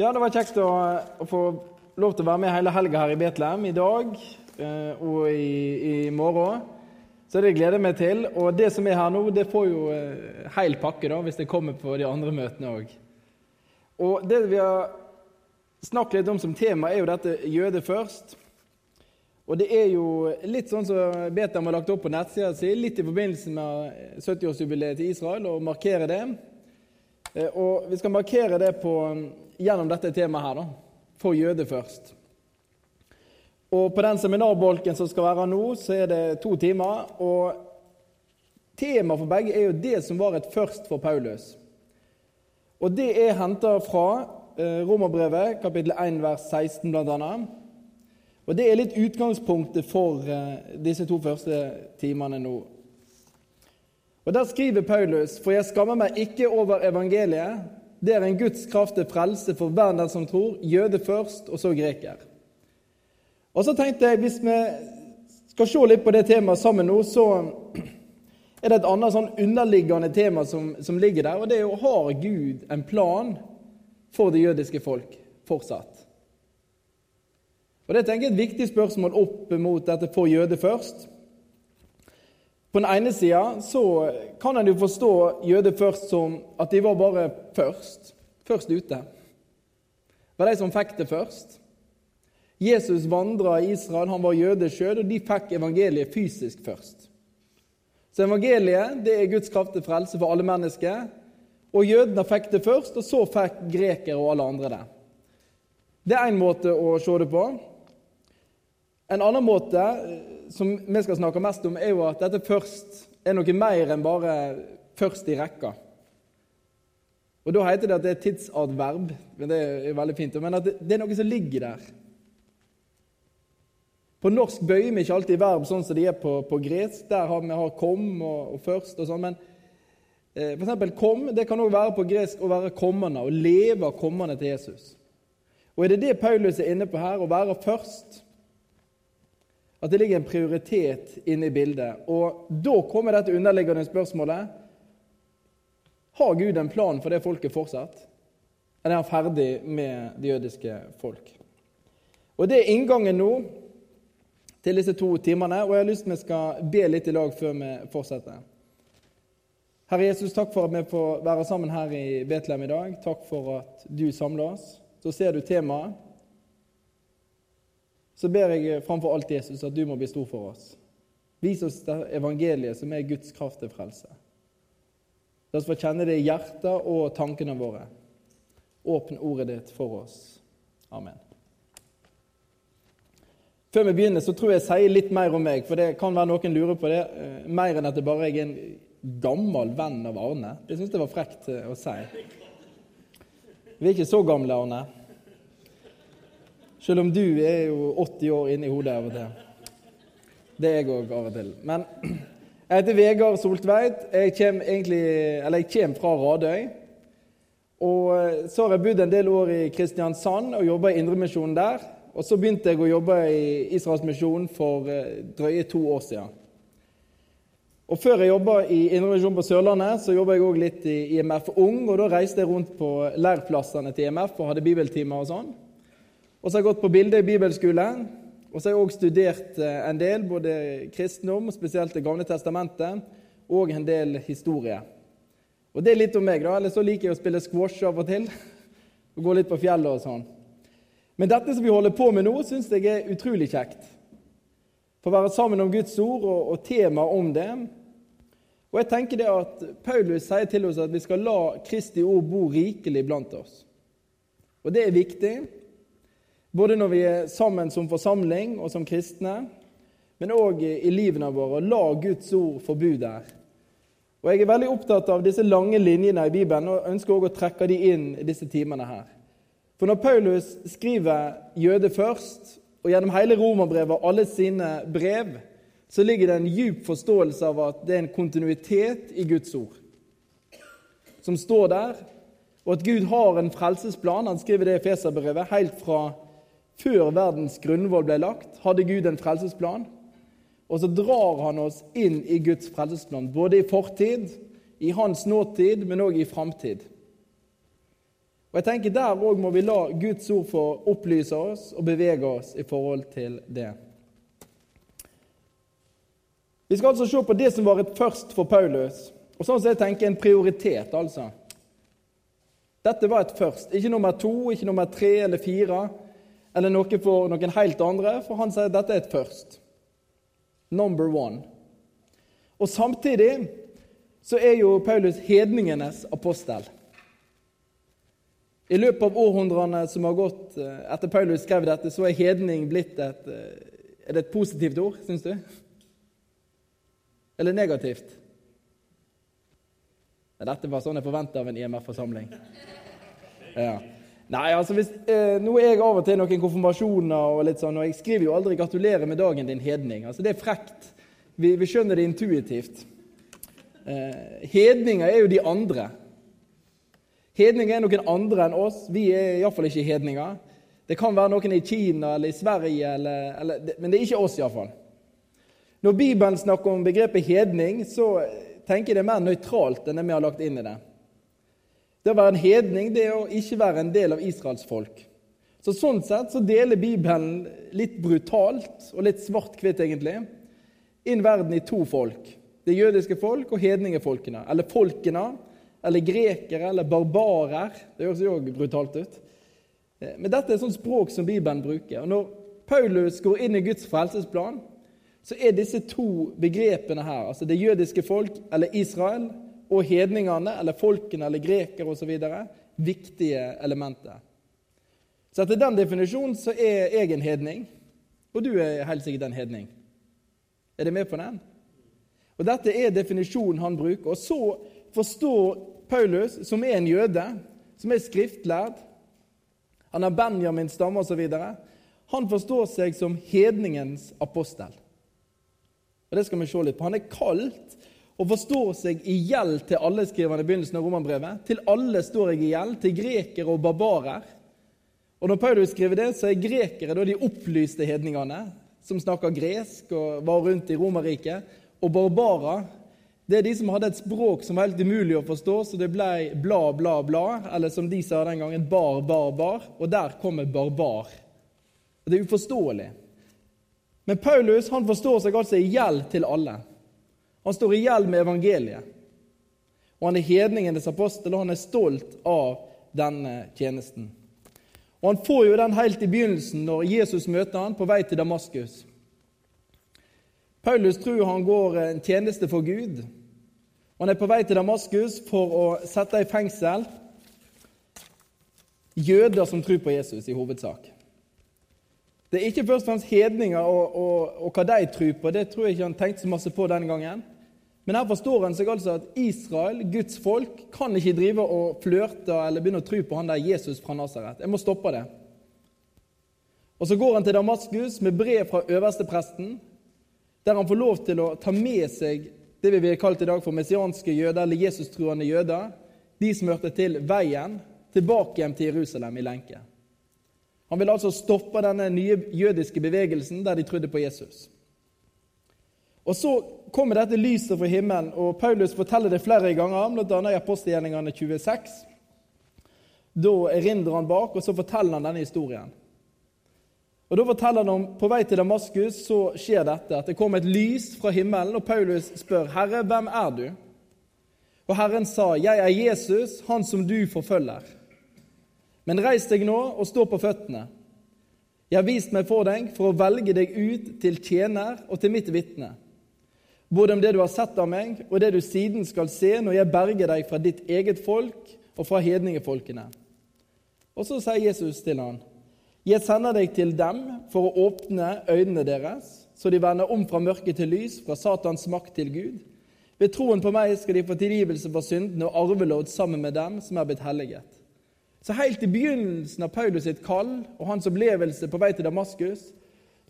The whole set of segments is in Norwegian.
Ja, det var kjekt å, å få lov til å være med hele helga her i Betlehem i dag eh, og i, i morgen. Så det gleder jeg meg til. Og det som er her nå, det får jo eh, heil pakke da, hvis det kommer på de andre møtene òg. Og det vi har snakket litt om som tema, er jo dette jøde først. Og det er jo litt sånn som Betlehem har lagt opp på nettsida si, litt i forbindelse med 70-årsjubileet til Israel, og markere det. Eh, og vi skal markere det på gjennom dette temaet her, da. For jøde først. Og på den seminarbolken som skal være nå, så er det to timer. Og temaet for begge er jo det som var et først for Paulus. Og det er henta fra eh, Romerbrevet, kapittel 1, vers 16 bl.a. Og det er litt utgangspunktet for eh, disse to første timene nå. Og Der skriver Paulus.: For jeg skammer meg ikke over evangeliet, det er en Guds kraft til frelse for hver den som tror, jøde først, og så greker. Og så tenkte jeg, Hvis vi skal se litt på det temaet sammen nå, så er det et annet sånn underliggende tema som, som ligger der. og Det er jo har Gud en plan for det jødiske folk fortsatt. Og Det er et viktig spørsmål opp mot dette 'for jøde først'. På den ene sida så kan en jo forstå jøder først som at de var bare først. Først ute. Det var de som fikk det først. Jesus vandra i Israel, han var jøde sjøl, og de fikk evangeliet fysisk først. Så evangeliet det er Guds kraft til frelse for alle mennesker. Og jødene fikk det først, og så fikk grekere og alle andre det. Det er én måte å se det på. En annen måte som vi skal snakke mest om, er jo at dette først er noe mer enn bare først i rekka. Og Da heter det at det er tidsadverb, men det er veldig fint. Men at det er noe som ligger der. På norsk bøyer vi ikke alltid verb sånn som de er på, på gresk. Der har vi har 'kom' og, og 'først' og sånn. Men eh, eksempel 'kom' det kan òg være på gresk å være kommende, å leve kommende til Jesus. Og er det det Paulus er inne på her, å være først? At det ligger en prioritet inne i bildet. Og da kommer dette underliggende spørsmålet Har Gud en plan for det folket fortsatt? Eller er han ferdig med det jødiske folk? Og Det er inngangen nå til disse to timene, og jeg har lyst til vi skal be litt i lag før vi fortsetter. Herre Jesus, takk for at vi får være sammen her i Betlehem i dag. Takk for at du samler oss. Så ser du temaet så ber jeg framfor alt Jesus at du må bli stor for oss. Vis oss det evangeliet som er Guds kraft til frelse. La oss få kjenne det i hjertet og tankene våre. Åpne ordet ditt for oss. Amen. Før vi begynner, så tror jeg jeg sier litt mer om meg, for det kan være noen lurer på det. Eh, mer enn at det bare er en gammel venn av Arne. Det syns jeg var frekt eh, å si. Vi er ikke så gamle, Arne. Selv om du er jo 80 år inni hodet av og til. Det er jeg òg av og til. Men jeg heter Vegard Soltveit. Jeg kommer, egentlig, jeg kommer fra Radøy. Og eh, så har jeg bodd en del år i Kristiansand og jobba i Indremisjonen der. Og så begynte jeg å jobbe i Israelsmisjonen for eh, drøye to år siden. Og Før jeg jobba i Indremisjonen på Sørlandet, så jobba jeg òg litt i IMF Ung. og Da reiste jeg rundt på leirplassene til IMF og hadde bibeltimer og sånn. Og så har jeg gått på bilde i bibelskole. Og så har jeg òg studert eh, en del, både kristendom, spesielt Det gamle testamentet, og en del historie. Og det er litt om meg, da. Eller så liker jeg å spille squash av og til. Og gå litt på fjellet og sånn. Men dette som vi holder på med nå, syns jeg er utrolig kjekt. Få være sammen om Guds ord og, og tema om det. Og jeg tenker det at Paulus sier til oss at vi skal la Kristi ord bo rikelig blant oss. Og det er viktig. Både når vi er sammen som forsamling og som kristne, men òg i livene våre. La Guds ord få der. Og Jeg er veldig opptatt av disse lange linjene i Bibelen og ønsker også å trekke de inn i disse timene her. For når Paulus skriver 'jøde først', og gjennom hele romerbrevet og alle sine brev, så ligger det en djup forståelse av at det er en kontinuitet i Guds ord som står der, og at Gud har en frelsesplan. Han skriver det i Feserbrevet helt fra før verdens grunnvoll ble lagt, hadde Gud en frelsesplan. Og så drar han oss inn i Guds frelsesplan, både i fortid, i hans nåtid, men òg i framtid. Og jeg tenker Der òg må vi la Guds ord få opplyse oss og bevege oss i forhold til det. Vi skal altså se på det som var et først for Paulus, og sånn som jeg tenker en prioritet. altså. Dette var et først. Ikke nummer to, ikke nummer tre eller fire, eller noe for noen helt andre, for han sier at dette er et først. Number one. Og samtidig så er jo Paulus hedningenes apostel. I løpet av århundrene som har gått eh, etter Paulus skrev dette, så er hedning blitt et eh, Er det et positivt ord, syns du? Eller negativt? Dette var sånn jeg forventa av en IMF-forsamling. Ja. Nei, altså hvis, eh, Nå er jeg av og til noen konfirmasjoner, og litt sånn, og jeg skriver jo aldri 'gratulerer med dagen din, hedning'. Altså Det er frekt. Vi, vi skjønner det intuitivt. Eh, hedninger er jo de andre. Hedninger er noen andre enn oss. Vi er iallfall ikke hedninger. Det kan være noen i Kina eller i Sverige, eller, eller, men det er ikke oss iallfall. Når Bibelen snakker om begrepet hedning, så tenker jeg det er mer nøytralt enn det vi har lagt inn i det. Det å være en hedning det er å ikke være en del av Israels folk. Så Sånn sett så deler Bibelen litt brutalt og litt svart-hvitt egentlig inn verden i to folk. Det jødiske folk og hedningefolkene. Eller folkene eller grekere eller barbarer. Det høres jo òg brutalt ut. Eh, men dette er et språk som Bibelen bruker. Og Når Paulus går inn i Guds frelsesplan, så er disse to begrepene her, altså det jødiske folk eller Israel, og hedningene eller folkene eller grekere osv., viktige elementer. Så etter den definisjonen så er jeg en hedning, og du er helt sikkert en hedning. Er du med på den? Og Dette er definisjonen han bruker. Og så forstår Paulus, som er en jøde, som er skriftlærd, han har Benjamins stamme osv., han forstår seg som hedningens apostel. Og Det skal vi se litt på. Han er kalt og forstår seg i gjeld til alle, skriver han i begynnelsen av romanbrevet. Til alle står jeg i gjeld, til grekere og barbarer. Og Når Paulus skriver det, så er grekere da de opplyste hedningene, som snakker gresk og var rundt i Romerriket, og barbarer det er de som hadde et språk som var helt umulig å forstå, så det ble bla, bla, bla, eller som de sa den gangen, bar, bar, bar. Og der kommer barbar. Det er uforståelig. Men Paulus han forstår seg altså i gjeld til alle. Han står i gjeld med evangeliet. Og han er hedningenes apostel, og han er stolt av denne tjenesten. Og Han får jo den helt i begynnelsen, når Jesus møter han på vei til Damaskus. Paulus tror han går en tjeneste for Gud, han er på vei til Damaskus for å sette i fengsel jøder som tror på Jesus, i hovedsak. Det er ikke først og fremst hedninger og, og, og, hva de tror på. Det tror jeg ikke han tenkte så masse på den gangen. Men her forstår han seg altså at Israel, Guds folk, kan ikke drive og flørte eller begynne å tro på han der Jesus fra Nasaret. Jeg må stoppe det. Og Så går han til Damaskus med brev fra øverstepresten, der han får lov til å ta med seg det vi vil kalt i dag for messianske jøder, eller Jesus-truende jøder, de som hørte til veien tilbake hjem til Jerusalem i lenke. Han ville altså stoppe denne nye jødiske bevegelsen der de trodde på Jesus. Og Så kommer dette lyset fra himmelen, og Paulus forteller det flere ganger, bl.a. i apostelgjerningene 26. Da erindrer han bak, og så forteller han denne historien. Og Da forteller han om på vei til Damaskus så skjer dette, at det kom et lys fra himmelen, og Paulus spør, 'Herre, hvem er du?' Og Herren sa, 'Jeg er Jesus, han som du forfølger.' Men reis deg nå og stå på føttene. Jeg har vist meg for deg for å velge deg ut til tjener og til mitt vitne, både om det du har sett av meg, og det du siden skal se når jeg berger deg fra ditt eget folk og fra hedningefolkene. Og så sier Jesus til han, jeg sender deg til dem for å åpne øynene deres, så de vender om fra mørke til lys, fra Satans makt til Gud. Ved troen på meg skal de få tilgivelse for syndene og arvelodd sammen med dem som er blitt helliget. Så Helt i begynnelsen av Paulus sitt kall og hans opplevelse på vei til Damaskus,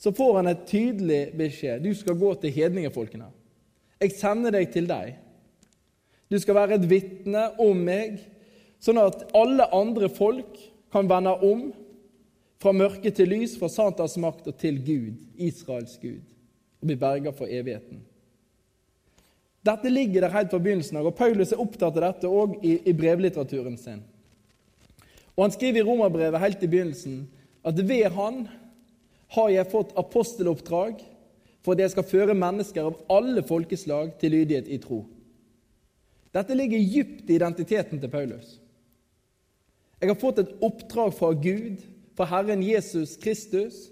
så får han et tydelig beskjed. Du skal gå til hedningefolkene. Jeg sender deg til deg. Du skal være et vitne om meg, sånn at alle andre folk kan vende om fra mørke til lys, fra Santas makt og til Gud, Israels Gud, og bli berga for evigheten. Dette ligger der helt fra begynnelsen av, og Paulus er opptatt av dette òg i, i brevlitteraturen sin. Og Han skriver i romerbrevet helt i begynnelsen at ved Han har jeg fått aposteloppdrag for at jeg skal føre mennesker av alle folkeslag til lydighet i tro. Dette ligger dypt i identiteten til Paulus. Jeg har fått et oppdrag fra Gud, fra Herren Jesus Kristus,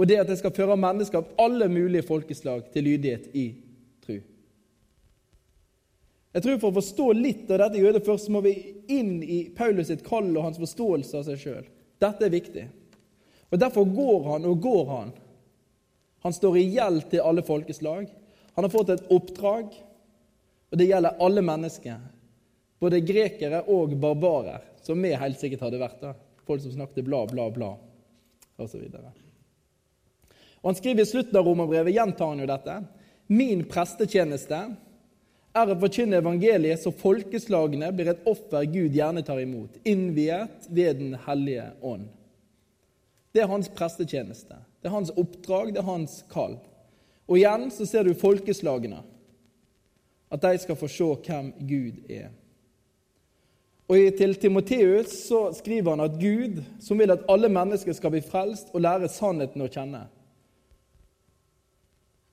og det at jeg skal føre mennesker av alle mulige folkeslag til lydighet i tro. Jeg tror For å forstå litt av dette jødet først, må vi inn i Paulus sitt kall og hans forståelse av seg sjøl. Dette er viktig. Og Derfor går han og går han. Han står i gjeld til alle folkeslag. Han har fått et oppdrag, og det gjelder alle mennesker. Både grekere og barbarer, som vi helt sikkert hadde vært. da. Folk som snakket bla, bla, bla, osv. Han skriver i slutten av romerbrevet, gjentar han jo dette. Min prestetjeneste er å forkynne evangeliet så folkeslagene blir et offer Gud gjerne tar imot, innviet ved Den hellige ånd. Det er hans prestetjeneste. Det er hans oppdrag, det er hans kall. Og igjen så ser du folkeslagene. At de skal få se hvem Gud er. Og Til Timoteus så skriver han at Gud, som vil at alle mennesker skal bli frelst og lære sannheten å kjenne.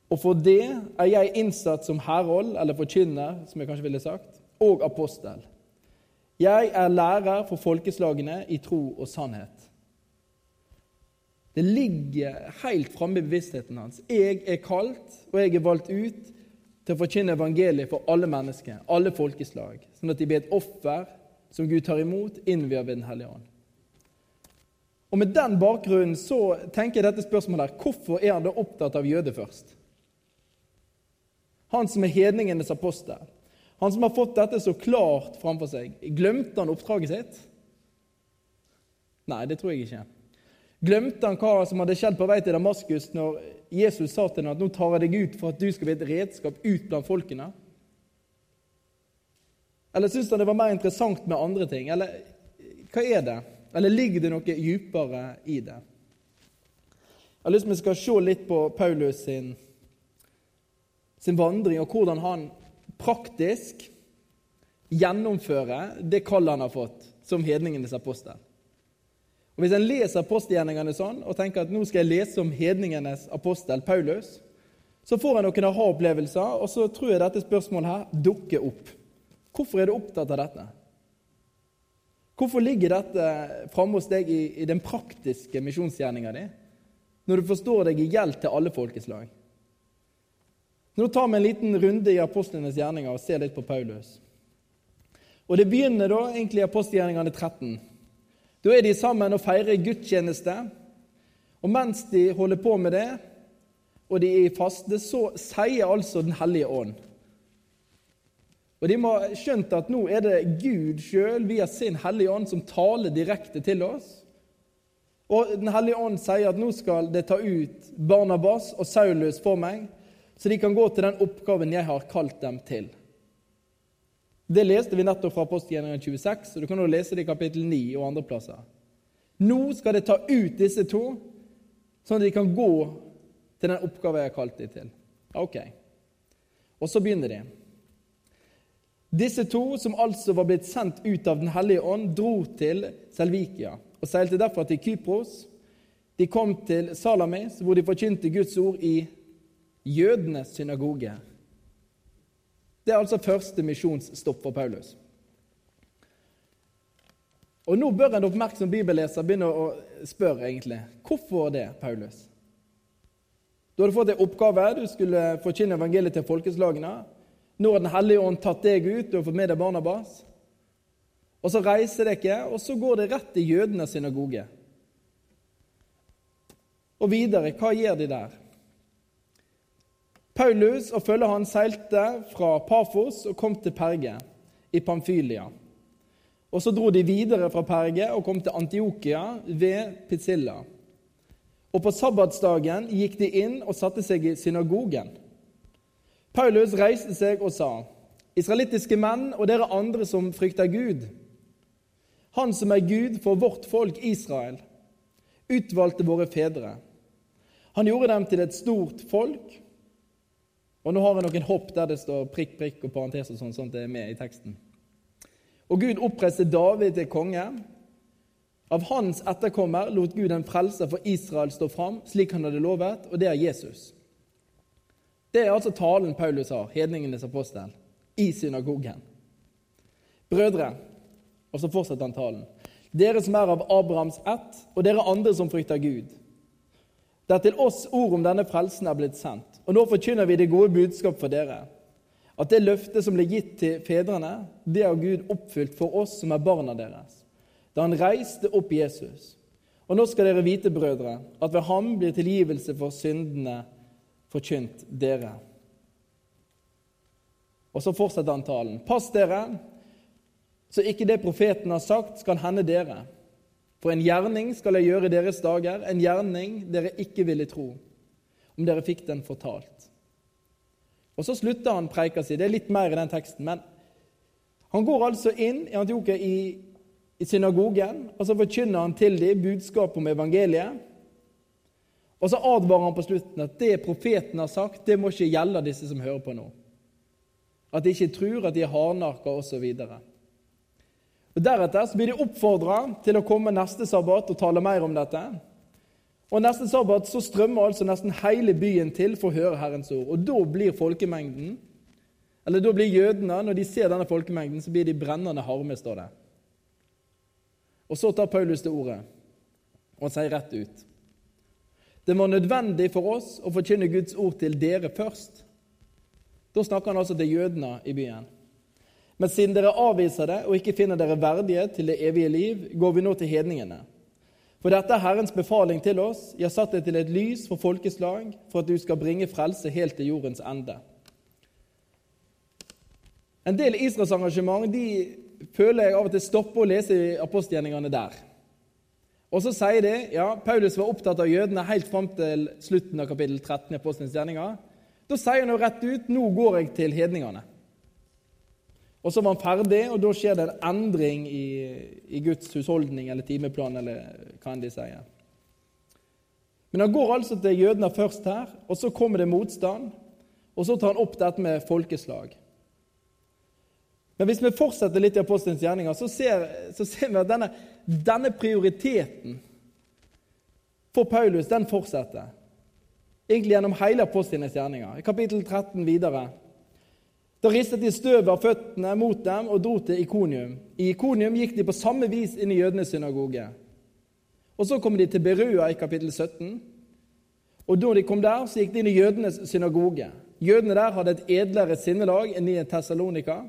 Og for det er jeg innsatt som herhold, eller forkynner, som jeg kanskje ville sagt, og apostel. Jeg er lærer for folkeslagene i tro og sannhet. Det ligger helt framme i bevisstheten hans. Jeg er kalt, og jeg er valgt ut til å forkynne evangeliet for alle mennesker, alle folkeslag, sånn at de blir et offer som Gud tar imot, innviet ved Den hellige ånd. Og Med den bakgrunnen så tenker jeg dette spørsmålet her, hvorfor er han da opptatt av jøde først? Han som er hedningenes apostel, han som har fått dette så klart framfor seg. Glemte han oppdraget sitt? Nei, det tror jeg ikke. Glemte han hva som hadde skjedd på vei til Damaskus når Jesus sa til ham at nå tar jeg deg ut for at du skal bli et redskap ut blant folkene? Eller syns han det var mer interessant med andre ting? Eller hva er det? Eller ligger det noe dypere i det? Jeg har lyst til at vi skal se litt på Paulus sin, sin vandring, og hvordan han praktisk gjennomfører det kallet han har fått som hedningenes apostel. Og Hvis en leser apostelgjerningene sånn og tenker at nå skal jeg lese om hedningenes apostel Paulus, så får en noen aha-opplevelser, og så tror jeg dette spørsmålet her dukker opp. Hvorfor er du opptatt av dette? Hvorfor ligger dette framme hos deg i, i den praktiske misjonsgjerninga di, når du forstår deg i gjeld til alle folkeslag? Nå tar vi en liten runde i apostlenes gjerninger og ser litt på Paulus. Og Det begynner da egentlig i apostelgjerningene 13. Da er de sammen og feirer gudstjeneste. Og mens de holder på med det, og de er i faste, så sier altså Den hellige ånd Og De må ha skjønt at nå er det Gud sjøl via sin hellige ånd som taler direkte til oss. Og Den hellige ånd sier at nå skal det ta ut Barnabas og Saulus for meg, så de kan gå til den oppgaven jeg har kalt dem til. Det leste vi nettopp fra Apostelgjerningen 26, og du kan også lese det i kapittel 9 og andre plasser. Nå skal det ta ut disse to, sånn at de kan gå til den oppgaven jeg har kalt dem til. Ok. Og så begynner de. Disse to, som altså var blitt sendt ut av Den hellige ånd, dro til Selvikia og seilte derfra til Kypros. De kom til Salamis, hvor de forkynte Guds ord i jødenes synagoge. Det er altså første misjonsstopp for Paulus. Og Nå bør en oppmerksom bibelleser begynne å spørre egentlig, hvorfor det, Paulus? Du hadde fått en oppgave, du skulle forkynne evangeliet til folkeslagene. Nå har Den hellige ånd tatt deg ut, du har fått med deg Barnabas. Og så reiser dere, og så går det rett til jødenes synagoge. Og videre, hva gjør de der? Paulus og følget han seilte fra Pafos og kom til Perge i Pamfylia. Og Så dro de videre fra Perge og kom til Antiokia ved Pizzilla. Og På sabbatsdagen gikk de inn og satte seg i synagogen. Paulus reiste seg og sa, israelittiske menn og dere andre som frykter Gud. Han som er Gud for vårt folk Israel, utvalgte våre fedre. Han gjorde dem til et stort folk og nå har jeg noen hopp der det står prikk, prikk og parentes og sånn, sånn at det er med i teksten. Og Gud oppreiste David til konge Av hans etterkommer lot Gud en frelser for Israel stå fram, slik han hadde lovet, og det er Jesus. Det er altså talen Paulus har, hedningenes apostel, i synagogen. Brødre, og så fortsetter han talen. Dere som er av Abrahams ett, og dere andre som frykter Gud. Det er til oss ord om denne frelsen er blitt sendt, og nå forkynner vi det gode budskap for dere. At det løftet som ble gitt til fedrene, det har Gud oppfylt for oss som er barna deres, da han reiste opp Jesus. Og nå skal dere vite, brødre, at ved ham blir tilgivelse for syndene forkynt dere. Og så fortsetter han talen. Pass dere, så ikke det profeten har sagt, skal hende dere. For en gjerning skal jeg gjøre i deres dager, en gjerning dere ikke ville tro, om dere fikk den fortalt. Og Så slutter han preika si. Det er litt mer i den teksten. Men han går altså inn i Antiokia i, i synagogen, og så forkynner han til dem budskapet om evangeliet. Og så advarer han på slutten at det profeten har sagt, det må ikke gjelde disse som hører på nå. At de ikke tror, at de er hardnarka osv. Deretter så blir de oppfordra til å komme neste sabbat og tale mer om dette. Og Neste sabbat så strømmer altså nesten hele byen til for å høre Herrens ord. Og Da blir folkemengden, eller da blir jødene, når de ser denne folkemengden, så blir de brennende harme, står det. Og Så tar Paulus til ordet og sier rett ut. Det var nødvendig for oss å forkynne Guds ord til dere først. Da snakker han altså til jødene i byen. Men siden dere avviser det og ikke finner dere verdige til det evige liv, går vi nå til hedningene. For dette er Herrens befaling til oss. Jeg har satt deg til et lys for folkeslag, for at du skal bringe frelse helt til jordens ende. En del Israels engasjement de føler jeg av og til stopper å lese i apostelgjerningene der. Og så sier de ja, Paulus var opptatt av jødene helt fram til slutten av kapittel 13 i Apostelens. Da sier han jo rett ut nå går jeg til hedningene. Og så var han ferdig, og da skjer det en endring i, i Guds husholdning eller timeplan, eller hva enn de sier. Men han går altså til jødene først her, og så kommer det motstand. Og så tar han opp dette med folkeslag. Men hvis vi fortsetter litt i apostelens gjerninger, så ser, så ser vi at denne, denne, prioriteten for Paulus den fortsetter. Egentlig gjennom hele apostelens gjerninger. I kapittel 13 videre da ristet de støvet av føttene mot dem og dro til Ikonium. I Ikonium gikk de på samme vis inn i jødenes synagoge. Og Så kom de til Berua i kapittel 17. Og Da de kom der, så gikk de inn i jødenes synagoge. Jødene der hadde et edlere sinnelag enn i Tessalonika.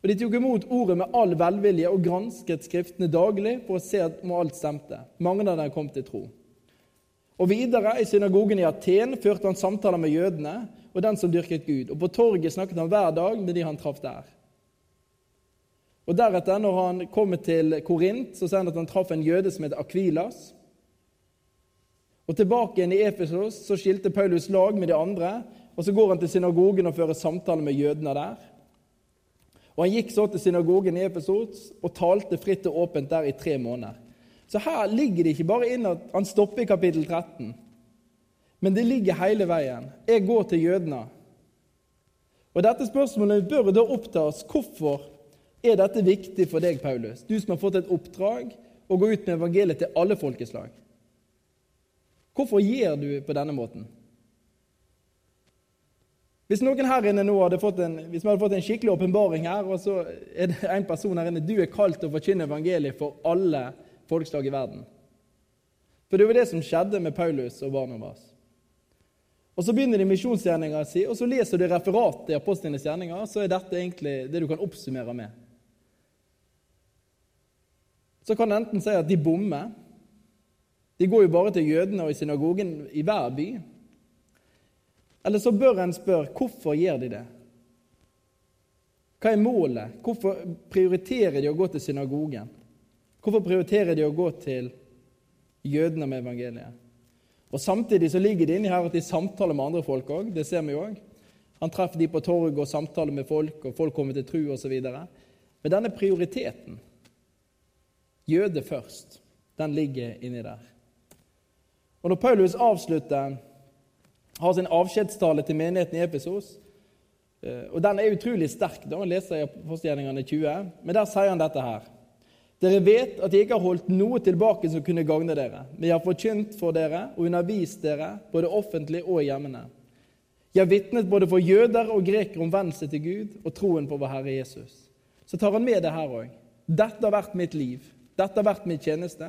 Og De tok imot ordet med all velvilje og gransket Skriftene daglig for å se om alt stemte. Mange av dem kom til tro. Og Videre, i synagogen i Aten, førte han samtaler med jødene og den som dyrket Gud. Og På torget snakket han hver dag med de han traff der. Og Deretter, når han kommer til Korint, så sier han at han traff en jøde som het Akvilas. Og Tilbake igjen i Efesos så skilte Paulus lag med de andre. og Så går han til synagogen og fører samtale med jødene der. Og Han gikk så til synagogen i Efesos og talte fritt og åpent der i tre måneder. Så her ligger det ikke bare inn at han stopper i kapittel 13. Men det ligger hele veien. Jeg går til jødene. Og Dette spørsmålet bør da oppta oss. Hvorfor er dette viktig for deg, Paulus, du som har fått et oppdrag å gå ut med evangeliet til alle folkeslag? Hvorfor gjør du på denne måten? Hvis noen her inne nå hadde fått en, hvis vi hadde fått en skikkelig åpenbaring her, og så er det en person her inne du er kalt til å forkynne evangeliet for alle folkeslag i verden. For det var det som skjedde med Paulus og Barnabas. Og Så begynner de misjonsgjerninga si, og så leser du referatet i apostlenes gjerninger, så er dette egentlig det du kan oppsummere med. Så kan du enten si at de bommer. De går jo bare til jødene og i synagogen i hver by. Eller så bør en spørre hvorfor gjør de det? Hva er målet? Hvorfor prioriterer de å gå til synagogen? Hvorfor prioriterer de å gå til jødene med evangeliet? Og Samtidig så ligger det inni her at de samtaler med andre folk òg. Det ser vi òg. Han treffer de på torget og samtaler med folk, og folk kommer til tru osv. Men denne prioriteten, jøde først, den ligger inni der. Og Når Paulus avslutter, har sin avskjedstale til menigheten i Efesos, eh, og den er utrolig sterk, da, leser jeg Postgjerningene 20, men der sier han dette her. Dere vet at jeg ikke har holdt noe tilbake som kunne gagne dere, men jeg har forkynt for dere og undervist dere, både offentlig og hjemmene. Jeg har vitnet både for jøder og grekere om vennelse til Gud og troen på vår Herre Jesus. Så tar han med det her òg. Dette har vært mitt liv. Dette har vært min tjeneste.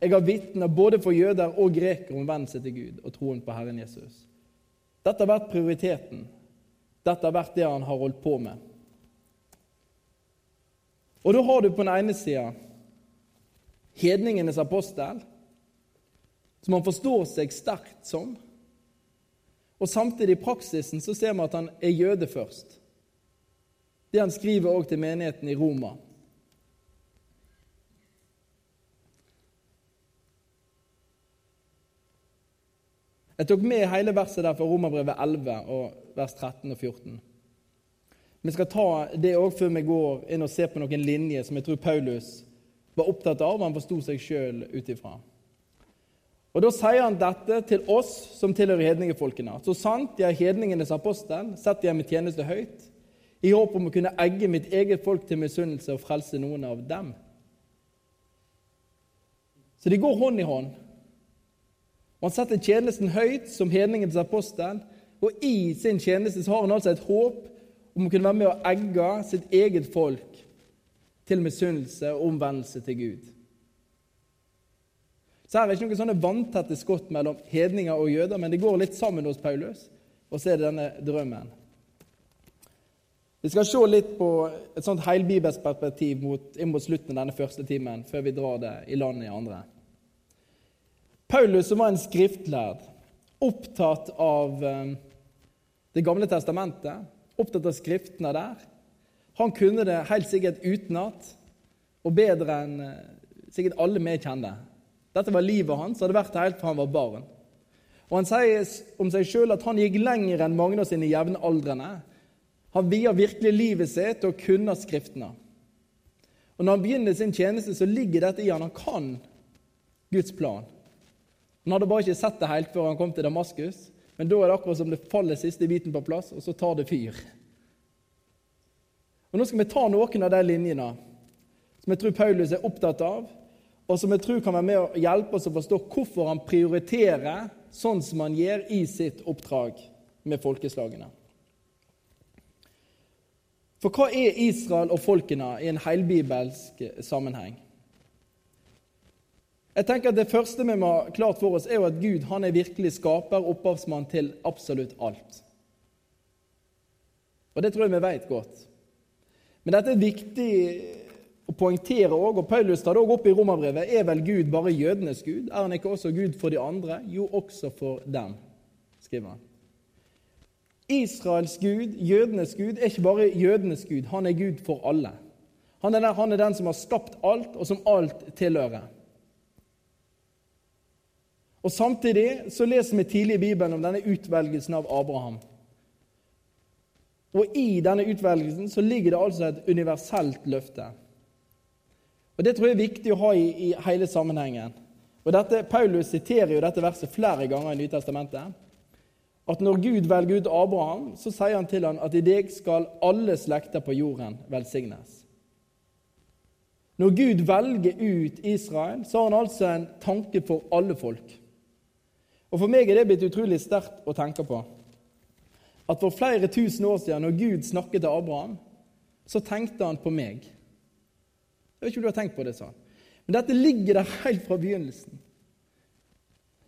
Jeg har vitnet både for jøder og grekere om vennelse til Gud og troen på Herren Jesus. Dette har vært prioriteten. Dette har vært det han har holdt på med. Og da har du på den ene sida hedningenes apostel, som han forstår seg sterkt som. Og samtidig i praksisen så ser vi at han er jøde først. Det han skriver òg til menigheten i Roma. Jeg tok med hele verset der fra Romerbrevet 11, og vers 13 og 14. Vi skal ta det òg før vi går inn og ser på noen linjer som jeg tror Paulus var opptatt av, og han forsto seg sjøl ut ifra. Og Da sier han dette til oss som tilhører hedningefolkene. Så sant jeg er hedningenes apostel, setter jeg min tjeneste høyt, i håp om å kunne egge mitt eget folk til misunnelse og frelse noen av dem. Så de går hånd i hånd. Og Han setter tjenesten høyt som hedningens apostel, og i sin tjeneste har han altså et håp om å kunne være med og egge sitt eget folk til misunnelse og omvendelse til Gud. Så her er det ikke noen sånne vanntette skott mellom hedninger og jøder, men det går litt sammen hos Paulus. Og så er det denne drømmen. Vi skal se litt på et sånt heilbibelsk perspektiv mot, inn mot slutten av denne første timen, før vi drar det i land i andre. Paulus, som var en skriftlærd, opptatt av eh, Det gamle testamentet, opptatt av skriftene der, han kunne det helt sikkert utenat, og bedre enn eh, sikkert alle vi kjenner. Dette var livet hans, hadde vært helt fra han var barn. Og Han sier om seg sjøl at han gikk lenger enn mange av sine jevnaldrende. Han via virkelig livet sitt til å kunne Skriftene. Og Når han begynner sin tjeneste, så ligger dette i han. Han kan Guds plan. Han hadde bare ikke sett det helt før han kom til Damaskus, men da er det akkurat som det faller siste biten på plass, og så tar det fyr. Og Nå skal vi ta noen av de linjene som jeg tror Paulus er opptatt av, og som jeg tror kan være med å hjelpe oss å forstå hvorfor han prioriterer sånn som han gjør i sitt oppdrag med folkeslagene. For hva er Israel og folkene i en heilbibelsk sammenheng? Jeg tenker at Det første vi må ha klart for oss, er jo at Gud han er virkelig skaper, opphavsmann til absolutt alt. Og Det tror jeg vi vet godt. Men dette er viktig å poengtere òg, og Paulus tar det òg opp i romerbrevet. Er vel Gud bare jødenes Gud? Er han ikke også Gud for de andre? Jo, også for dem, skriver han. Israels Gud, jødenes Gud, er ikke bare jødenes Gud. Han er Gud for alle. Han er, den, han er den som har skapt alt, og som alt tilhører. Og Samtidig så leser vi tidlig i Bibelen om denne utvelgelsen av Abraham. Og I denne utvelgelsen så ligger det altså et universelt løfte. Og Det tror jeg er viktig å ha i, i hele sammenhengen. Og dette, Paulus siterer jo dette verset flere ganger i Nytestamentet. At når Gud velger ut Abraham, så sier han til ham at i deg skal alle slekter på jorden velsignes. Når Gud velger ut Israel, så har han altså en tanke for alle folk. Og For meg er det blitt utrolig sterkt å tenke på. At for flere tusen år siden, når Gud snakket til Abraham, så tenkte han på meg. Jeg vet ikke om du har tenkt på det sa han. Men dette ligger der helt fra begynnelsen.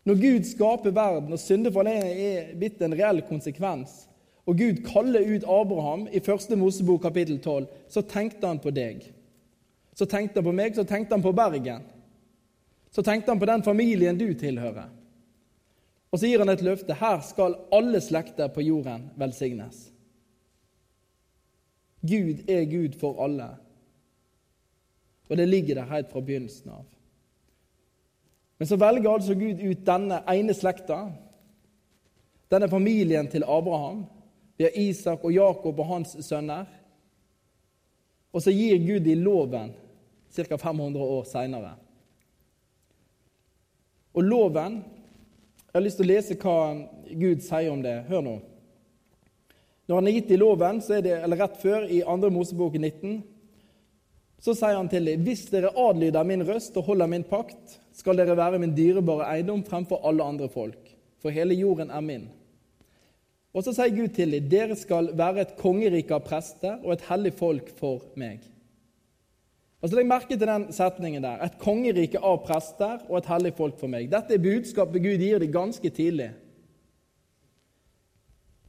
Når Gud skaper verden, og syndefallet er blitt en reell konsekvens, og Gud kaller ut Abraham i første Mosebok kapittel 12, så tenkte han på deg. Så tenkte han på meg, så tenkte han på Bergen. Så tenkte han på den familien du tilhører. Og så gir han et løfte. Her skal alle slekter på jorden velsignes. Gud er Gud for alle. Og det ligger der helt fra begynnelsen av. Men så velger altså Gud ut denne ene slekta, denne familien til Abraham. Vi har Isak og Jakob og hans sønner. Og så gir Gud i loven ca. 500 år seinere. Og loven jeg har lyst til å lese hva Gud sier om det. Hør nå. Når han er gitt i loven, så er det, eller rett før, i 2. Mosebok 19, Så sier han til dem, hvis dere adlyder min røst og holder min pakt, skal dere være min dyrebare eiendom fremfor alle andre folk, for hele jorden er min. Og så sier Gud til dem, dere skal være et kongerike av prester og et hellig folk for meg. Altså Legg merke til den setningen der. Et kongerike av prester og et hellig folk for meg. Dette er budskapet Gud gir dem ganske tidlig.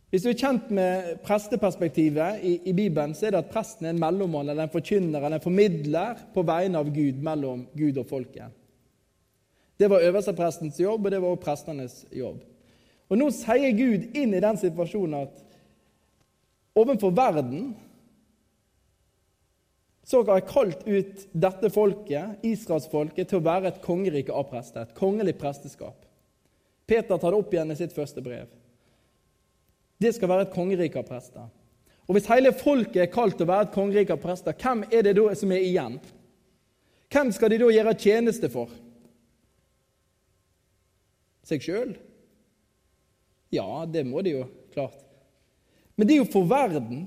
Hvis du er kjent med presteperspektivet i, i, Bibelen, så er det at presten er en mellommann eller en forkynner eller en formidler på vegne av Gud mellom Gud og folket. Det var øversteprestens jobb, og det var også prestenes jobb. Og Nå sier Gud inn i den situasjonen at overfor verden så har jeg kalt ut dette folket, israelsfolket, til å være et kongerike av prester, et kongelig presteskap. Peter tar det opp igjen i sitt første brev. Det skal være et kongerike av prester. Og Hvis hele folket er kalt til å være et kongerike av prester, hvem er det da som er igjen? Hvem skal de da gjøre tjeneste for? Seg sjøl? Ja, det må de jo, klart. Men det er jo for verden.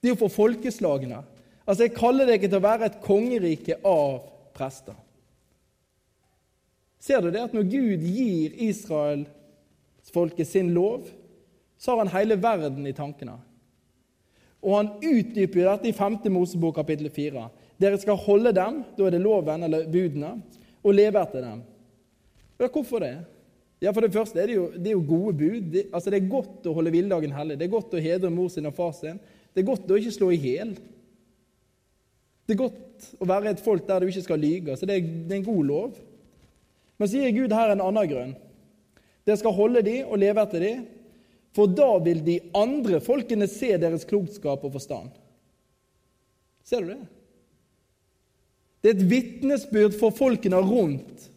Det er jo for folkeslagene. Altså, Jeg kaller dere til å være et kongerike av prester. Ser du det at når Gud gir israelsfolket sin lov, så har han hele verden i tankene. Og han utdyper dette i 5. Mosebok kapittel 4. Dere skal holde dem, da er det loven eller budene, og leve etter dem. Ja, hvorfor det? Ja, For det første er det jo, det er jo gode bud. Det, altså det er godt å holde hviledagen hellig. Det er godt å hedre mor sin og far sin. Det er godt å ikke slå i hjel. Det er godt å være et folk der du ikke skal lyge. Så det er, det er en god lov. Men så gir Gud her en annen grunn. Dere skal holde de og leve etter de, for da vil de andre folkene se deres klokskap og forstand. Ser du det? Det er et vitnesbyrd for folkene rundt.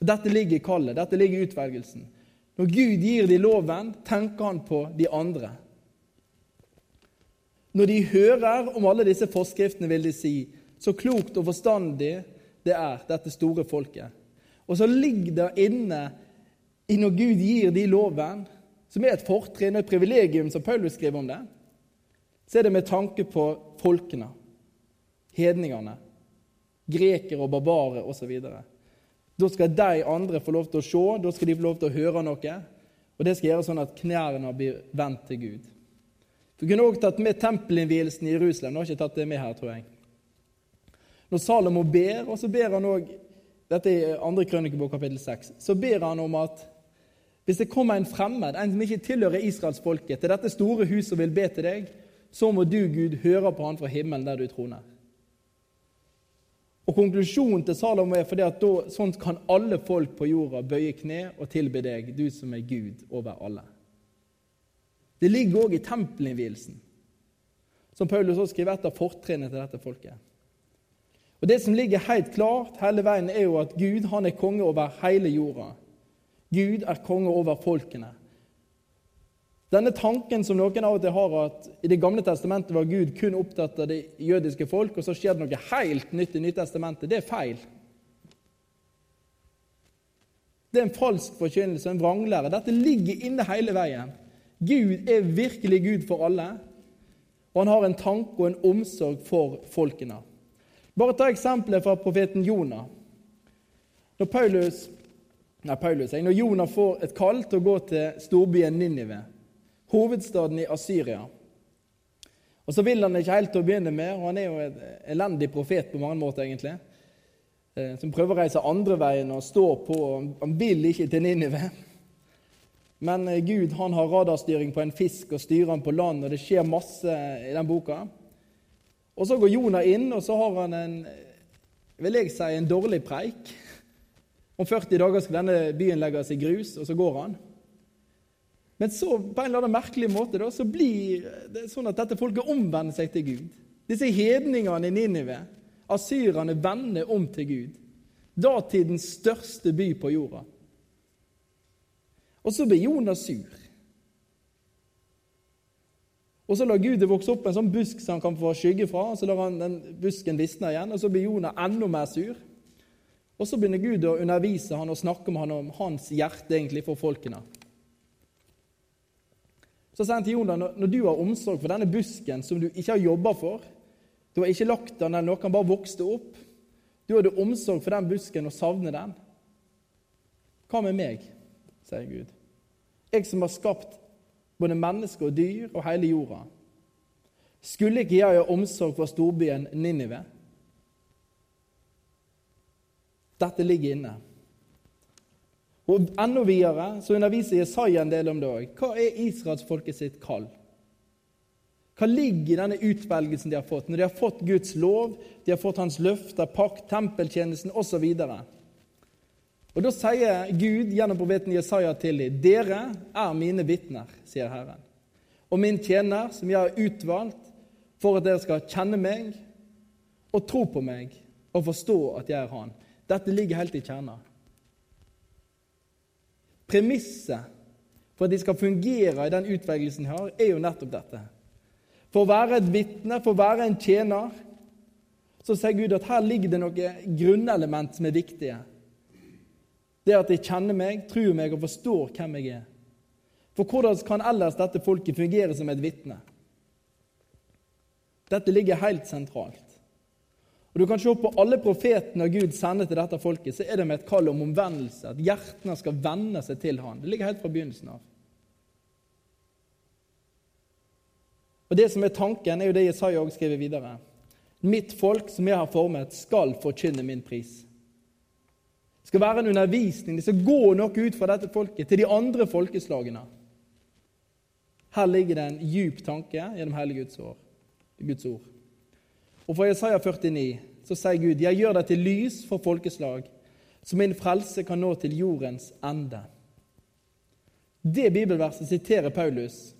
Dette ligger i kallet, dette ligger i utvelgelsen. Når Gud gir de loven, tenker han på de andre. Når de hører om alle disse forskriftene, vil de si så klokt og forstandig det er, dette store folket. Og så ligger det inne i når Gud gir de loven, som er et fortrinn og et privilegium, som Paulus skriver om det, så er det med tanke på folkene, hedningene, grekere og barbarer osv. Da skal de andre få lov til å se, da skal de få lov til å høre noe. Og det skal gjøre sånn at knærne blir vendt til Gud. Du kunne òg tatt med tempelinnvielsen i Jerusalem. Nå har jeg ikke tatt det med her, tror jeg. Når Salomo ber, og så ber han òg Dette er andre krønikebok, kapittel 6. Så ber han om at hvis det kommer en fremmed, en som ikke tilhører israelsfolket, til dette store huset og vil be til deg, så må du, Gud, høre på han fra himmelen der du troner. Og Konklusjonen til Salomo er fordi at da, sånn kan alle folk på jorda bøye kne og tilbe deg, du som er Gud over alle. Det ligger òg i tempelinnvielsen, som Paulus også skriver et av til dette folket. Og Det som ligger helt klart hele veien, er jo at Gud han er konge over hele jorda. Gud er konge over folkene. Denne tanken som noen av og til har, at i Det gamle testamentet var Gud kun opptatt av det jødiske folk, og så skjer det noe helt nytt i Nytestamentet, det er feil. Det er en falsk forkynnelse, en vranglære. Dette ligger inne hele veien. Gud er virkelig Gud for alle, og han har en tanke og en omsorg for folkene. Bare ta eksempelet fra profeten Jonah. Når Paulus Nei, Paulus, Når Jonah får et kall til å gå til storbyen Ninive, hovedstaden i Asyria. Og Så vil han ikke helt til å begynne med, og han er jo en elendig profet på mange måter, egentlig. Eh, som prøver å reise andre veien og stå på. Han vil ikke til Ninive. Men eh, Gud han har radarstyring på en fisk og styrer han på land, og det skjer masse i den boka. Og Så går Jonah inn, og så har han en, vil jeg si, en dårlig preik. Om 40 dager skal denne byen legges i grus, og så går han. Men så, på en eller annen merkelig måte da, så blir det sånn at dette folket omvender seg til Gud. Disse hedningene i Ninive, asyrerne, vender om til Gud. Datidens største by på jorda. Og så blir Jonas sur. Og Så lar Gud det vokse opp en sånn busk som han kan få skygge fra. og Så lar han den busken visne igjen, og så blir Jonah enda mer sur. Og så begynner Gud å undervise han og snakke med han om hans hjerte egentlig for folkene. Så sier han til Jonah når du har omsorg for denne busken som du ikke har jobba for, Du har ikke lagt den eller noen bare vokste opp. Du hadde omsorg for den busken og savner den. Hva med meg, sier Gud. Jeg som har skapt både mennesker og dyr og hele jorda. Skulle ikke jeg ha omsorg for storbyen Ninive? Dette ligger inne. Og Enda videre så underviser Jesaja en del om det òg. Hva er israelsfolket sitt kall? Hva ligger i denne utvelgelsen de har fått, når de har fått Guds lov, de har fått Hans løfter, pakt, tempeltjenesten osv.? Og Da sier Gud gjennom profeten Jesaja til dem, 'Dere er mine vitner', sier Herren. Og min tjener, som jeg har utvalgt for at dere skal kjenne meg og tro på meg og forstå at jeg er Han. Dette ligger helt i kjerna. Premisset for at de skal fungere i den utvelgelsen de har, er jo nettopp dette. For å være et vitne, for å være en tjener, så sier Gud at her ligger det noen grunnelement som er viktige. Det at de kjenner meg, tror meg og forstår hvem jeg er. For hvordan kan ellers dette folket fungere som et vitne? Dette ligger helt sentralt. Og Du kan se på alle profetene Gud sender til dette folket, så er det med et kall om omvendelse, at hjertene skal vende seg til Han. Det ligger helt fra begynnelsen av. Og Det som er tanken, er jo det Jesaja også skriver videre. Mitt folk som jeg har formet, skal forkynne min pris. Det skal være en undervisning, det skal gå noe ut fra dette folket til de andre folkeslagene. Her ligger det en djup tanke gjennom Hellige Guds. Guds ord. Og fra Jesaja 49 så sier Gud, 'Jeg gjør deg til lys for folkeslag, så min frelse kan nå til jordens ende'. Det bibelverset siterer Paulus.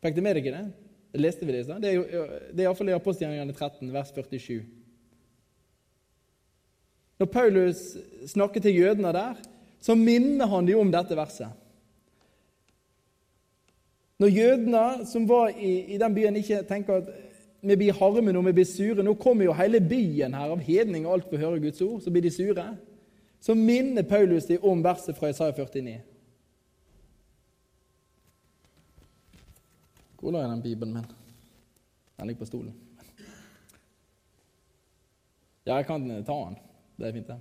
Fikk du med deg det? Leste vi det? Så? Det er, jo, det er iallfall i apostelgjerningene 13, vers 47. Når Paulus snakker til jødene der, så minner han dem om dette verset. Når jødene som var i, i den byen, ikke tenker at vi blir harme når vi blir sure Nå kommer jo hele byen her av hedning og alt for å høre Guds ord. Så blir de sure. Så minner Paulus dem om verset fra Isaiah 49. Hvor la jeg den bibelen min? Den ligger på stolen. Ja, jeg kan ta den. Det er fint, det.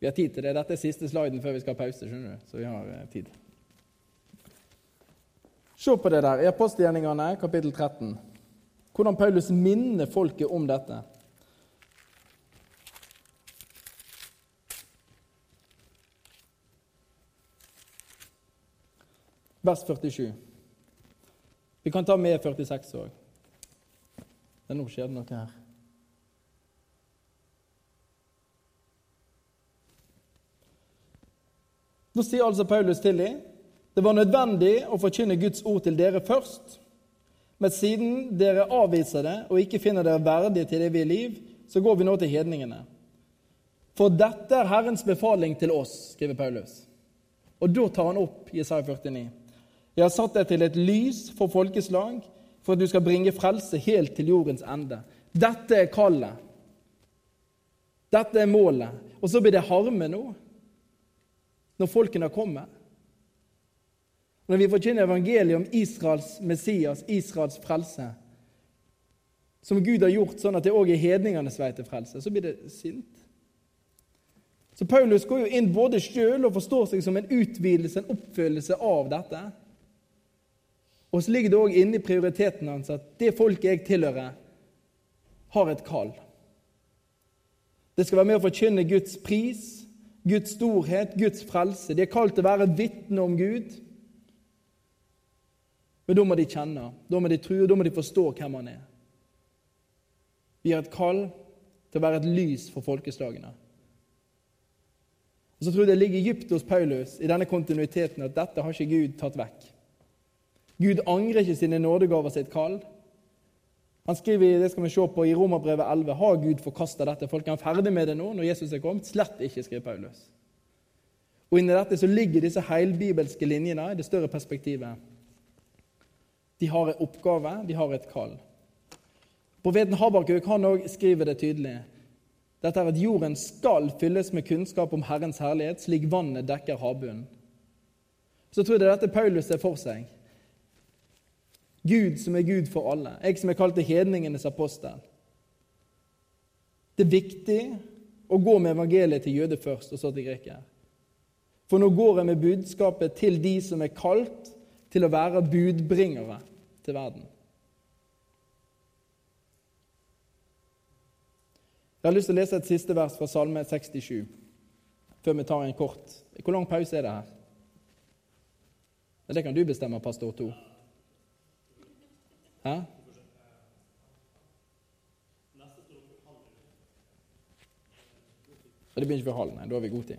Vi har tid til det. Dette er siste sliden før vi skal ha pause, skjønner du. Så vi har eh, tid. Se på det der i apostelgjerningene, kapittel 13. Hvordan Paulus minner folket om dette. Vers 47. Vi kan ta med 46 òg. Nå skjer det noe her. Nå sier altså Paulus til dem det var nødvendig å forkynne Guds ord til dere først, men siden dere avviser det og ikke finner dere verdige til evig liv, så går vi nå til hedningene. For dette er Herrens befaling til oss, skriver Paulus. Og da tar han opp Jesaja 49. Jeg har satt deg til et lys for folkeslag, for at du skal bringe frelse helt til jordens ende. Dette er kallet. Dette er målet. Og så blir det harme nå, når folkene kommer. Når vi forkynner evangeliet om Israels Messias, Israels frelse, som Gud har gjort sånn at det òg er hedningenes vei til frelse, så blir det sint. Så Paulus går jo inn både sjøl og forstår seg som en utvidelse, en oppfyllelse av dette. Og så ligger det òg inne i prioriteten hans at det folket jeg tilhører, har et kall. Det skal være med å forkynne Guds pris, Guds storhet, Guds frelse. De er kalt til å være vitne om Gud. Men da må de kjenne, da må de tro, da må de forstå hvem han er. Vi har et kall til å være et lys for folkeslagene. Og så tror jeg det ligger dypt hos Paulus i denne kontinuiteten at dette har ikke Gud tatt vekk. Gud angrer ikke sine nådegaver sitt kall. Han skriver det skal vi se på i Romerbrevet 11, har Gud forkasta dette. Folk er ferdig med det nå når Jesus er kommet? Slett ikke, skriver Paulus. Og Inni dette så ligger disse heilbibelske linjene i det større perspektivet. De har en oppgave, de har et kall. Profeten Habakuk han også skriver det tydelig. Dette er at jorden skal fylles med kunnskap om Herrens herlighet, slik vannet dekker havbunnen. Så tror jeg det dette Paulus ser for seg. Gud som er Gud for alle. Jeg som er kalt til hedningenes apostel. Det er viktig å gå med evangeliet til jøde først, og så til greker. For nå går jeg med budskapet til de som er kalt til å være budbringere til verden. Jeg har lyst til å lese et siste vers fra Salme 67 før vi tar en kort Hvor lang pause er det her? Det kan du bestemme, pastor 2. Hæ? Det begynner ikke ved halv. Nei, da har vi god tid.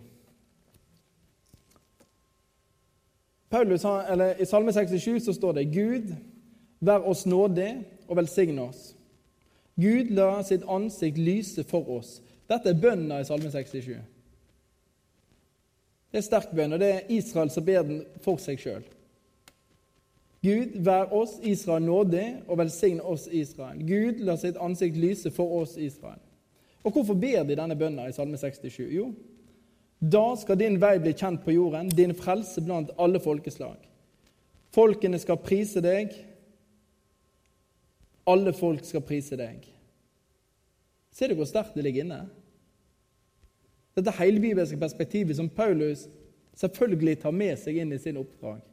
Paulus, eller I Salme 67 så står det Gud, vær oss nådig og velsigne oss. Gud la sitt ansikt lyse for oss. Dette er bønna i Salme 67. Det er sterk bønn, og det er Israel som ber den for seg sjøl. Gud, vær oss Israel nådig, og velsigne oss Israel. Gud, la sitt ansikt lyse for oss Israel. Og hvorfor ber de denne bønna i Salme 67? Jo, da skal din vei bli kjent på jorden, din frelse blant alle folkeslag. Folkene skal prise deg, alle folk skal prise deg. Ser du hvor sterkt det ligger inne? Dette helbibelske perspektivet som Paulus selvfølgelig tar med seg inn i sin oppdrag.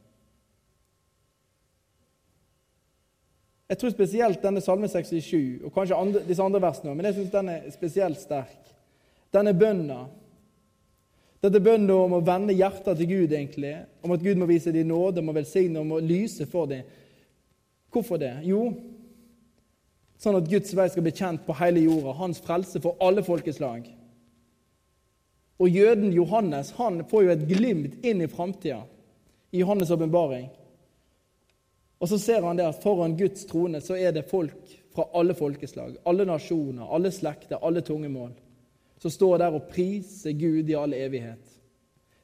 Jeg tror spesielt denne Salme 67, og kanskje andre, disse andre versene men jeg syns den er spesielt sterk. Denne bønna. Dette bønnen om å vende hjertet til Gud, egentlig. Om at Gud må vise dem nåde, må velsigne, om å lyse for dem. Hvorfor det? Jo, sånn at Guds vei skal bli kjent på hele jorda, hans frelse for alle folkeslag. Og jøden Johannes han får jo et glimt inn i framtida, i Johannes' åpenbaring. Og så ser han det at foran Guds trone så er det folk fra alle folkeslag, alle nasjoner, alle slekter, alle tungemål, som står der og priser Gud i all evighet.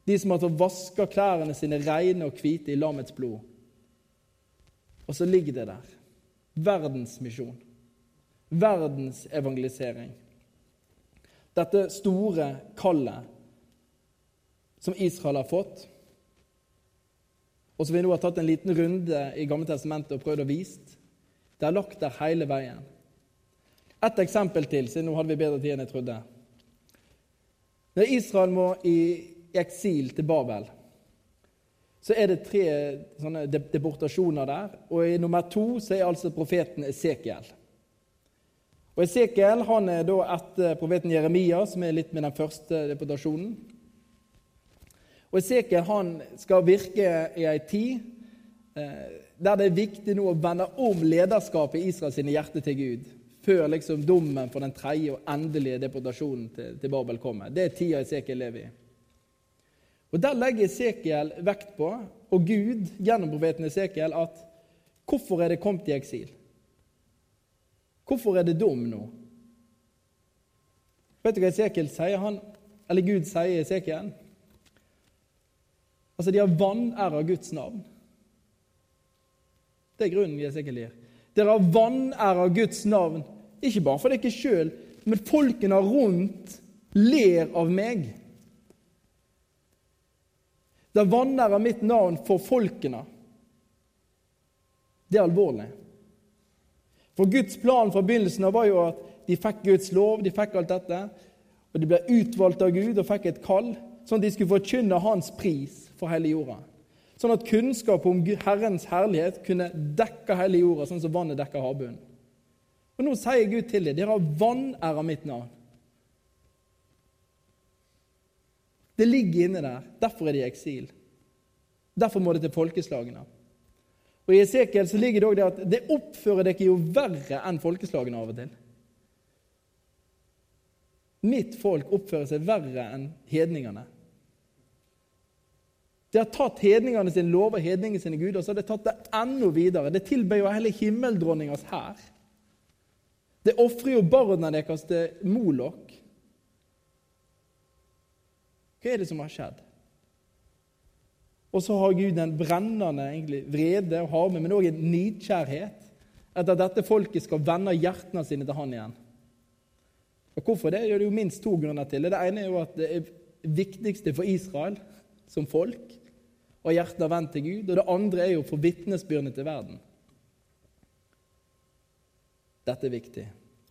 De som fått vaska klærne sine reine og hvite i lammets blod. Og så ligger det der. Verdens misjon. Verdens evangelisering. Dette store kallet som Israel har fått, og som vi nå har tatt en liten runde i Gamle testamentet og prøvd å vise. Det er lagt der hele veien. Et eksempel til, siden nå hadde vi bedre tid enn jeg trodde. Når Israel må i eksil til Babel, så er det tre sånne deportasjoner der. Og i nummer to så er altså profeten Esekiel. Og Esekiel han er da etter profeten Jeremia, som er litt med den første deportasjonen. Og Esekiel han skal virke i ei tid eh, der det er viktig nå å vende om lederskapet i Israels hjerte til Gud, før liksom dommen for den tredje og endelige deportasjonen til, til Babel kommer. Det er tida Esekiel lever i. Og Der legger Esekiel vekt på, og Gud gjennom profeten Esekiel, at hvorfor er det kommet i eksil? Hvorfor er det dom nå? Vet du hva Esekiel sier? Han, eller Gud sier i Esekiel? Altså, de har vanæra Guds navn. Det er grunnen Jesekel gir. Dere har vanæra Guds navn, ikke bare for dere sjøl, men folkene rundt ler av meg. Det er vanæra mitt navn for folkene. Det er alvorlig. For Guds plan fra begynnelsen av var jo at de fikk Guds lov, de fikk alt dette. Og de ble utvalgt av Gud og fikk et kall, sånn at de skulle forkynne hans pris for hele jorda. Sånn at kunnskap om Herrens herlighet kunne dekke hele jorda, sånn som vannet dekker havbunnen. Og Nå sier Gud til dem dere har vanæra mitt navn. Det ligger inne der. Derfor er de i eksil. Derfor må det til folkeslagene. Og I Esekiel så ligger det òg det at det oppfører dere jo verre enn folkeslagene av og til. Mitt folk oppfører seg verre enn hedningene. Det har tatt hedningene sine og hedningene sine guder, og så har det tatt det enda videre. Det tilber jo hele himmeldronningas hær. Det ofrer jo barna deres til Molok. Hva er det som har skjedd? Og så har Gud en brennende egentlig, vrede og harme, men òg en nidkjærhet etter at dette folket skal vende hjertene sine til Han igjen. Og Hvorfor det? Det er jo minst to grunner til. Det ene er jo at det er viktigste for Israel som folk og hjertet har vendt til Gud. Og det andre er jo for vitnesbyrdene til verden. Dette er viktig.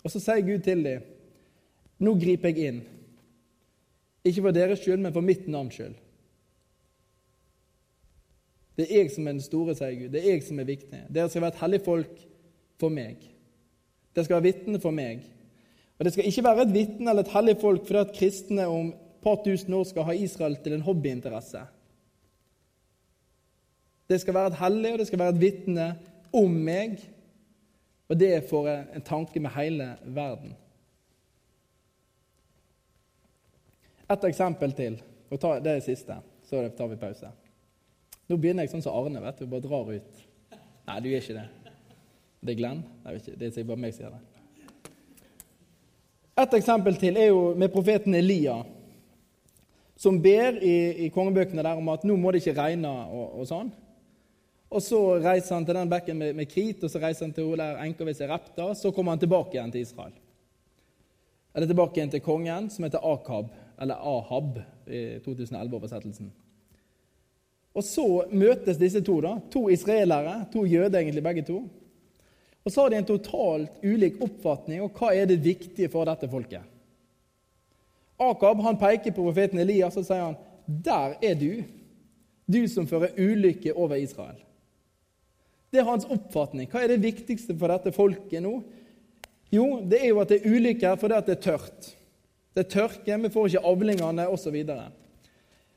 Og så sier Gud til dem nå griper jeg inn. Ikke for deres skyld, men for mitt navns skyld. Det er jeg som er den store, sier Gud. Det er jeg som er viktig. Dere skal være et hellig folk for meg. Dere skal være vitner for meg. Og Det skal ikke være et vitne eller et hellig folk fordi at kristne om et par tusen år skal ha Israel til en hobbyinteresse. Det skal være et hellig, og det skal være et vitne om meg. Og det får en tanke med hele verden. Et eksempel til. og ta, Det er det siste. Så tar vi pause. Nå begynner jeg sånn som Arne. vet du, Bare drar ut. Nei, du gjør ikke det. Det er Glenn? Nei, det er bare meg som gjør det. Et eksempel til er jo med profeten Elia, som ber i, i kongebøkene der om at nå må det ikke regne og, og sånn. Og Så reiser han til den bekken med, med Krit, og så reiser han til hun der enka ved Serepta. Så kommer han tilbake igjen til Israel. Eller tilbake igjen til kongen, som heter Akab, eller Ahab i 2011-oversettelsen. Og så møtes disse to, da, to israelere, to jøder egentlig begge to. Og så har de en totalt ulik oppfatning av hva er det viktige for dette folket. Akab han peker på profeten Elias og sier han, 'Der er du, du som fører ulykke over Israel'. Det er hans oppfatning. Hva er det viktigste for dette folket nå? Jo, det er jo at det er ulykke her fordi det er tørt. Det er tørke, vi får ikke avlingene osv.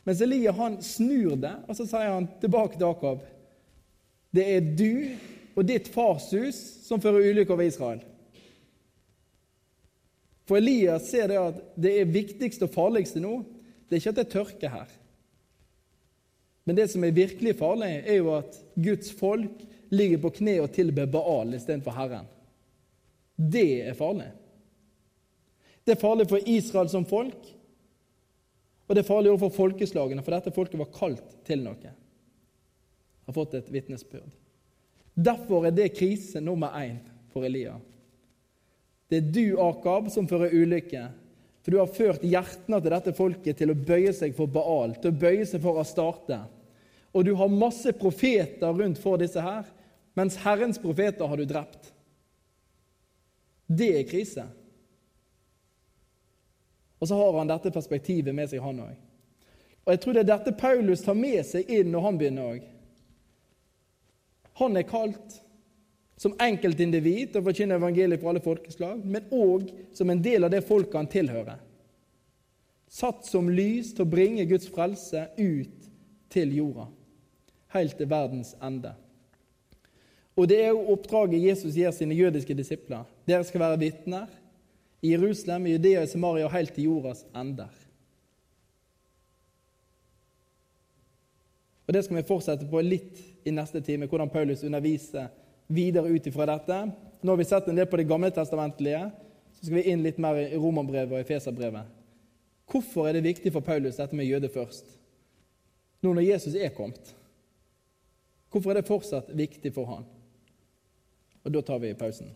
Mens Elia han snur det, og så sier han tilbake til Akab. Det er du og ditt farshus som fører ulykke over Israel. For Elias ser det at det er viktigste og farligste nå, det er ikke at det er tørke her. Men det som er virkelig farlig, er jo at Guds folk ligger på kne og tilber Baal istedenfor Herren. Det er farlig. Det er farlig for Israel som folk, og det er farlig overfor folkeslagene, for dette folket var kalt til noe. Har fått et vitnesbyrd. Derfor er det krise nummer én for Elia. Det er du, Akab, som fører ulykke. For du har ført hjertene til dette folket til å bøye seg for Baal, til å bøye seg for Astarte. Og du har masse profeter rundt for disse her, mens Herrens profeter har du drept. Det er krise. Og så har han dette perspektivet med seg, han òg. Og jeg tror det er dette Paulus tar med seg inn når han begynner òg. Han er kalt som enkeltindivid til å forkynne evangeliet for alle folkeslag, men òg som en del av det folket han tilhører. Satt som lys til å bringe Guds frelse ut til jorda, helt til verdens ende. Og Det er jo oppdraget Jesus gir sine jødiske disipler. Dere skal være vitner i Jerusalem, i Judea, i Samaria og helt til jordas ender. Og Det skal vi fortsette på litt i neste time, hvordan Paulus underviser videre ut ifra dette. Nå har vi sett en del på det gamle testamentlige, så skal vi inn litt mer i Romerbrevet og Efeserbrevet. Hvorfor er det viktig for Paulus dette med jøde først, nå når Jesus er kommet? Hvorfor er det fortsatt viktig for han? Og Da tar vi pausen.